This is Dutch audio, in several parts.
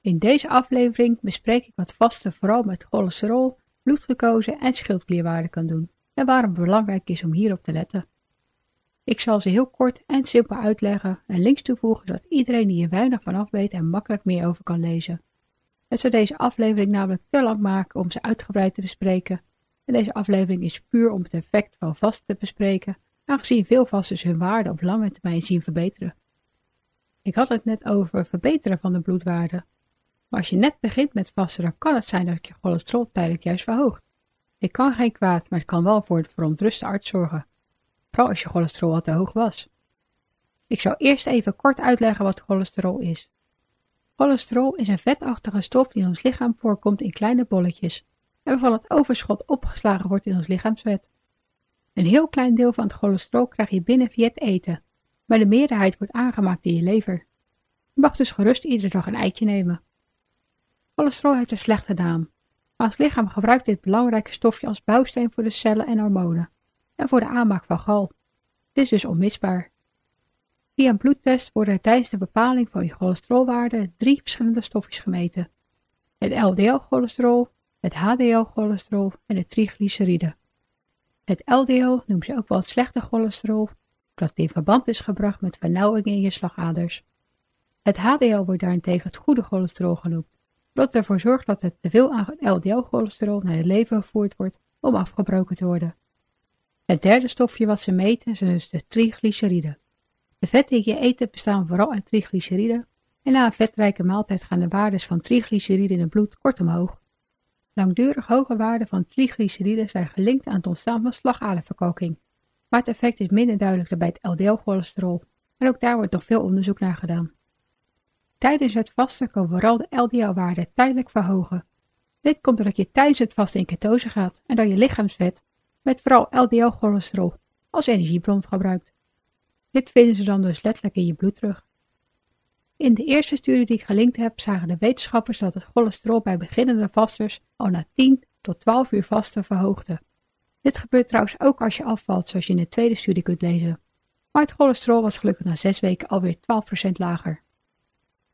In deze aflevering bespreek ik wat vasten vooral met cholesterol, bloedglucose en schildklierwaarde kan doen en waarom het belangrijk is om hierop te letten. Ik zal ze heel kort en simpel uitleggen en links toevoegen zodat iedereen die er weinig van af weet en makkelijk meer over kan lezen. Het zou deze aflevering namelijk te lang maken om ze uitgebreid te bespreken en deze aflevering is puur om het effect van vasten te bespreken, aangezien veel vasters hun waarde op lange termijn zien verbeteren. Ik had het net over verbeteren van de bloedwaarde. Maar als je net begint met vasten, dan kan het zijn dat je cholesterol tijdelijk juist verhoogt. Dit kan geen kwaad, maar het kan wel voor het verontruste arts zorgen. Vooral als je cholesterol al te hoog was. Ik zal eerst even kort uitleggen wat cholesterol is. Cholesterol is een vetachtige stof die in ons lichaam voorkomt in kleine bolletjes en waarvan het overschot opgeslagen wordt in ons lichaamsvet. Een heel klein deel van het cholesterol krijg je binnen via het eten, maar de meerderheid wordt aangemaakt in je lever. Je mag dus gerust iedere dag een eitje nemen. Cholesterol heeft een slechte naam, maar ons lichaam gebruikt dit belangrijke stofje als bouwsteen voor de cellen en hormonen en voor de aanmaak van gal. Het is dus onmisbaar. Via een bloedtest worden er tijdens de bepaling van je cholesterolwaarde drie verschillende stofjes gemeten. Het LDL-cholesterol, het HDL-cholesterol en het triglyceride. Het LDL noemen ze ook wel het slechte cholesterol, omdat het in verband is gebracht met vernauwingen in je slagaders. Het HDL wordt daarentegen het goede cholesterol genoemd wat ervoor zorgt dat het teveel aan LDL-cholesterol naar de lever gevoerd wordt om afgebroken te worden. Het derde stofje wat ze meten zijn dus de triglyceriden. De vetten die je eet bestaan vooral uit triglyceriden en na een vetrijke maaltijd gaan de waardes van triglyceriden in het bloed kort omhoog. Langdurig hoge waarden van triglyceriden zijn gelinkt aan het ontstaan van slagaderverkalking, maar het effect is minder duidelijk dan bij het LDL-cholesterol en ook daar wordt nog veel onderzoek naar gedaan. Tijdens het vasten kan vooral de LDL-waarde tijdelijk verhogen. Dit komt doordat je tijdens het vasten in ketose gaat en dan je lichaamsvet, met vooral LDL-cholesterol, als energiebron gebruikt. Dit vinden ze dan dus letterlijk in je bloed terug. In de eerste studie die ik gelinkt heb, zagen de wetenschappers dat het cholesterol bij beginnende vasters al na 10 tot 12 uur vasten verhoogde. Dit gebeurt trouwens ook als je afvalt, zoals je in de tweede studie kunt lezen. Maar het cholesterol was gelukkig na 6 weken alweer 12% lager.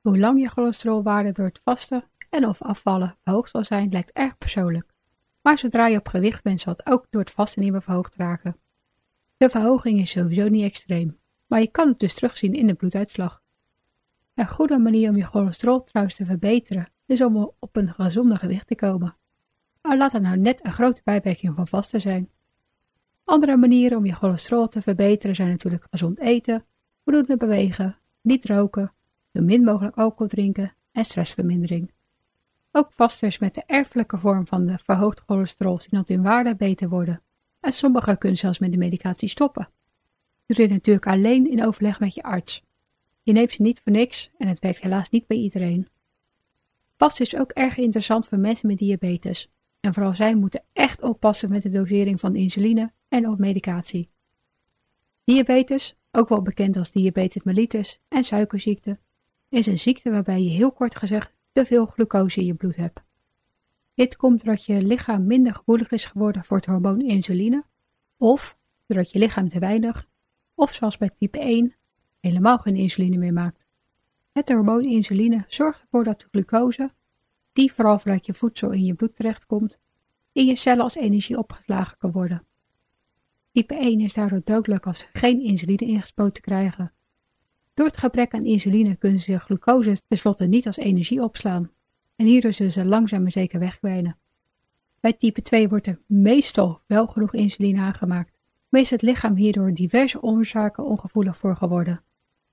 Hoe lang je cholesterolwaarde door het vasten en of afvallen verhoogd zal zijn, lijkt erg persoonlijk. Maar zodra je op gewicht bent, zal het ook door het vasten niet meer verhoogd raken. De verhoging is sowieso niet extreem, maar je kan het dus terugzien in de bloeduitslag. Een goede manier om je cholesterol trouwens te verbeteren is om op een gezonde gewicht te komen. Maar laat er nou net een grote bijwerking van vasten zijn. Andere manieren om je cholesterol te verbeteren zijn natuurlijk gezond eten, voldoende bewegen, niet roken, zo min mogelijk alcohol drinken en stressvermindering. Ook vasters met de erfelijke vorm van de verhoogd cholesterol zien dat hun waarden beter worden. En sommigen kunnen zelfs met de medicatie stoppen. Doe dit natuurlijk alleen in overleg met je arts. Je neemt ze niet voor niks en het werkt helaas niet bij iedereen. Vast is ook erg interessant voor mensen met diabetes. En vooral zij moeten echt oppassen met de dosering van insuline en op medicatie. Diabetes, ook wel bekend als diabetes mellitus en suikerziekte, is een ziekte waarbij je heel kort gezegd te veel glucose in je bloed hebt. Dit komt doordat je lichaam minder gevoelig is geworden voor het hormoon insuline, of doordat je lichaam te weinig, of zoals bij type 1, helemaal geen insuline meer maakt. Het hormoon insuline zorgt ervoor dat de glucose, die vooral vanuit je voedsel in je bloed terechtkomt, in je cellen als energie opgeslagen kan worden. Type 1 is daardoor dodelijk als geen insuline ingespoten krijgen door het gebrek aan insuline kunnen ze glucose tenslotte niet als energie opslaan en hierdoor zullen ze langzaam maar zeker wegkwijnen. Bij type 2 wordt er meestal wel genoeg insuline aangemaakt, maar is het lichaam hierdoor diverse oorzaken ongevoelig voor geworden,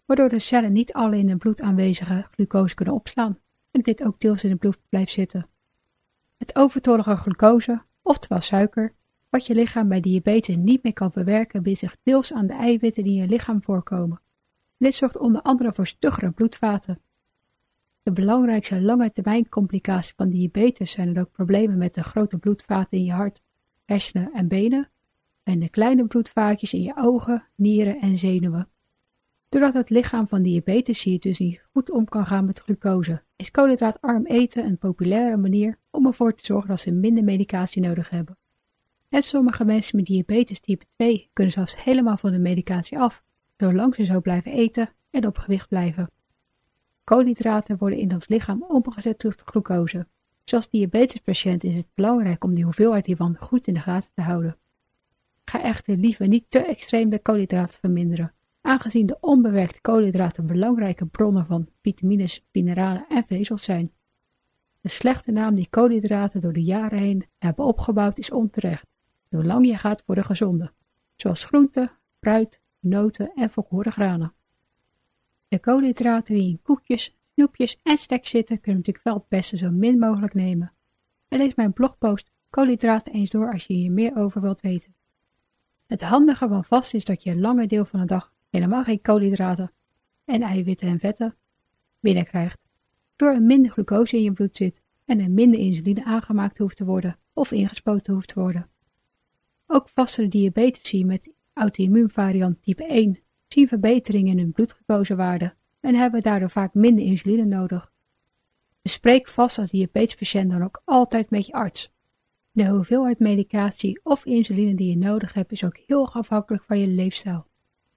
waardoor de cellen niet alle in het bloed aanwezige glucose kunnen opslaan en dit ook deels in het bloed blijft zitten. Het overtollige glucose, oftewel suiker, wat je lichaam bij diabetes niet meer kan verwerken, zich deels aan de eiwitten die in je lichaam voorkomen dit zorgt onder andere voor stuggere bloedvaten. De belangrijkste lange termijn complicaties van diabetes zijn er ook problemen met de grote bloedvaten in je hart, hersenen en benen en de kleine bloedvaatjes in je ogen, nieren en zenuwen. Doordat het lichaam van diabetes dus niet goed om kan gaan met glucose, is koolhydraatarm eten een populaire manier om ervoor te zorgen dat ze minder medicatie nodig hebben. En sommige mensen met diabetes type 2 kunnen zelfs helemaal van de medicatie af, zolang ze zo blijven eten en op gewicht blijven. Koolhydraten worden in ons lichaam omgezet tot glucose. Zoals diabetespatiënt is het belangrijk om die hoeveelheid hiervan goed in de gaten te houden. Ga echter liever niet te extreem bij koolhydraten verminderen, aangezien de onbewerkte koolhydraten belangrijke bronnen van vitamines, mineralen en vezels zijn. De slechte naam die koolhydraten door de jaren heen hebben opgebouwd is onterecht, zolang je gaat voor de gezonde, zoals groenten, fruit, noten en volkoren granen. De koolhydraten die in koekjes, snoepjes en snacks zitten kunnen natuurlijk wel het beste zo min mogelijk nemen. En lees mijn blogpost koolhydraten eens door als je hier meer over wilt weten. Het handige van vast is dat je een lange deel van de dag helemaal geen koolhydraten en eiwitten en vetten binnenkrijgt, door er minder glucose in je bloed zit en er minder insuline aangemaakt hoeft te worden of ingespoten hoeft te worden. Ook vastere diabetici met auto-immuunvariant type 1 zien verbeteringen in hun bloedglucosewaarde en hebben daardoor vaak minder insuline nodig. Bespreek vast als diabetespatiënt dan ook altijd met je arts. De hoeveelheid medicatie of insuline die je nodig hebt is ook heel erg afhankelijk van je leefstijl.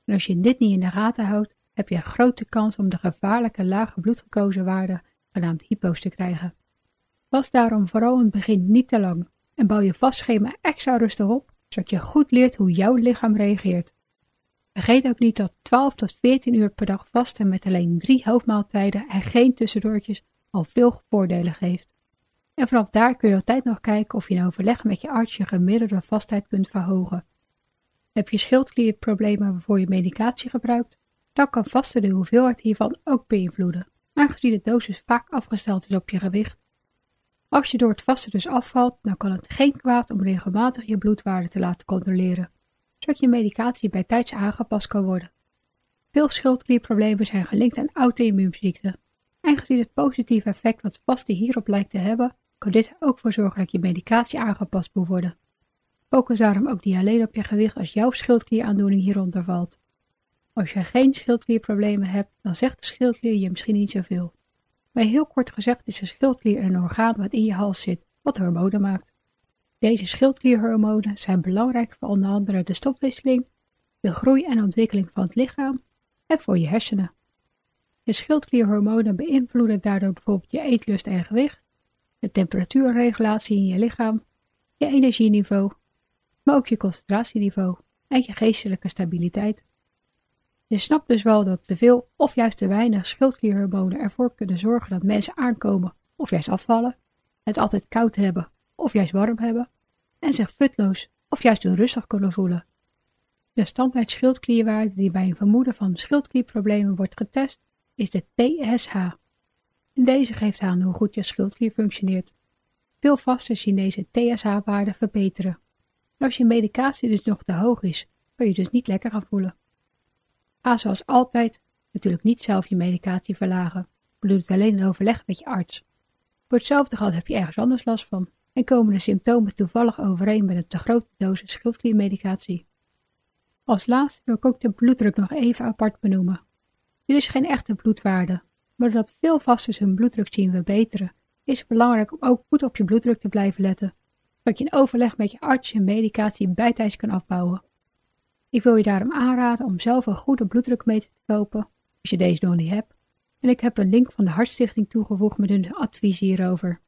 En als je dit niet in de gaten houdt, heb je een grote kans om de gevaarlijke lage bloedglucosewaarde, genaamd hypo's, te krijgen. Pas daarom vooral in het begin niet te lang en bouw je vastschema extra rustig op, zodat je goed leert hoe jouw lichaam reageert. Vergeet ook niet dat 12 tot 14 uur per dag vasten met alleen drie hoofdmaaltijden en geen tussendoortjes al veel voordelen geeft. En vanaf daar kun je altijd nog kijken of je in overleg met je arts je gemiddelde vastheid kunt verhogen. Heb je schildklierproblemen waarvoor je medicatie gebruikt, dan kan vasten de hoeveelheid hiervan ook beïnvloeden, aangezien de dosis vaak afgesteld is op je gewicht. Als je door het vasten dus afvalt, dan kan het geen kwaad om regelmatig je bloedwaarde te laten controleren zodat je medicatie bij tijds aangepast kan worden. Veel schildklierproblemen zijn gelinkt aan auto-immuunziekten. En gezien het positieve effect wat vasten hierop lijkt te hebben, kan dit er ook voor zorgen dat je medicatie aangepast moet worden. Focus daarom ook niet alleen op je gewicht als jouw schildklieraandoening hieronder valt. Als je geen schildklierproblemen hebt, dan zegt de schildklier je misschien niet zoveel. Maar heel kort gezegd is de schildklier een orgaan wat in je hals zit, wat hormonen maakt. Deze schildklierhormonen zijn belangrijk voor onder andere de stofwisseling, de groei en ontwikkeling van het lichaam en voor je hersenen. De schildklierhormonen beïnvloeden daardoor bijvoorbeeld je eetlust en gewicht, de temperatuurregulatie in je lichaam, je energieniveau, maar ook je concentratieniveau en je geestelijke stabiliteit. Je snapt dus wel dat te veel of juist te weinig schildklierhormonen ervoor kunnen zorgen dat mensen aankomen of juist afvallen, het altijd koud hebben of juist warm hebben, en zich futloos of juist onrustig kunnen voelen. De standaard schildklierwaarde die bij een vermoeden van schildklierproblemen wordt getest, is de TSH. En deze geeft aan hoe goed je schildklier functioneert. Veel vasten zien deze TSH-waarde verbeteren. als je medicatie dus nog te hoog is, kan je dus niet lekker gaan voelen. Ga zoals altijd natuurlijk niet zelf je medicatie verlagen. Doe het alleen in overleg met je arts. Voor hetzelfde geld heb je ergens anders last van en komen de symptomen toevallig overeen met een te grote dosis schildkliermedicatie. Als laatste wil ik ook de bloeddruk nog even apart benoemen. Dit is geen echte bloedwaarde, maar doordat veel vasters hun bloeddruk zien verbeteren, is het belangrijk om ook goed op je bloeddruk te blijven letten, zodat je in overleg met je arts je medicatie bijtijds kan afbouwen. Ik wil je daarom aanraden om zelf een goede bloeddrukmeter te kopen, als je deze nog niet hebt, en ik heb een link van de Hartstichting toegevoegd met hun advies hierover.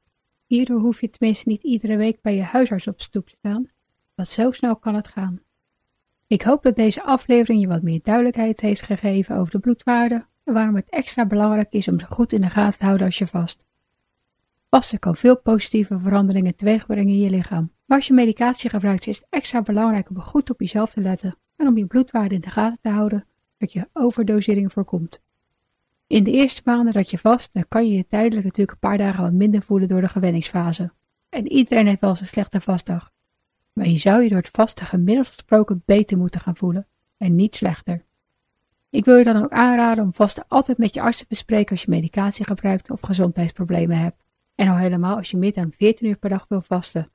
Hierdoor hoef je tenminste niet iedere week bij je huisarts op stoep te staan, want zo snel kan het gaan. Ik hoop dat deze aflevering je wat meer duidelijkheid heeft gegeven over de bloedwaarde en waarom het extra belangrijk is om ze goed in de gaten te houden als je vast. Vasten kan veel positieve veranderingen teweegbrengen in je lichaam, maar als je medicatie gebruikt is het extra belangrijk om goed op jezelf te letten en om je bloedwaarde in de gaten te houden, dat je overdosering voorkomt. In de eerste maanden dat je vast, dan kan je je tijdelijk natuurlijk een paar dagen wat minder voelen door de gewenningsfase. En iedereen heeft wel eens een slechte vastdag. Maar je zou je door het vasten gemiddeld gesproken beter moeten gaan voelen en niet slechter. Ik wil je dan ook aanraden om vasten altijd met je arts te bespreken als je medicatie gebruikt of gezondheidsproblemen hebt. En al helemaal als je meer dan 14 uur per dag wil vasten.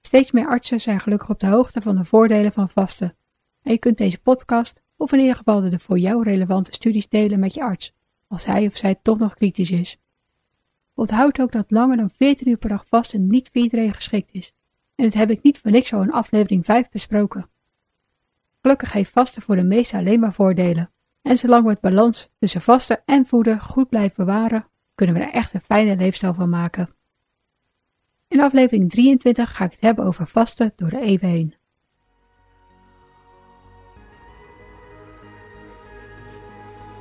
Steeds meer artsen zijn gelukkig op de hoogte van de voordelen van vasten. En je kunt deze podcast, of in ieder geval de voor jou relevante studies delen met je arts, als hij of zij toch nog kritisch is. Onthoud ook dat langer dan 14 uur per dag vasten niet voor iedereen geschikt is. En dat heb ik niet voor niks al in aflevering 5 besproken. Gelukkig heeft vasten voor de meesten alleen maar voordelen. En zolang we het balans tussen vasten en voeden goed blijven bewaren, kunnen we er echt een fijne leefstijl van maken. In aflevering 23 ga ik het hebben over vasten door de eeuwen heen.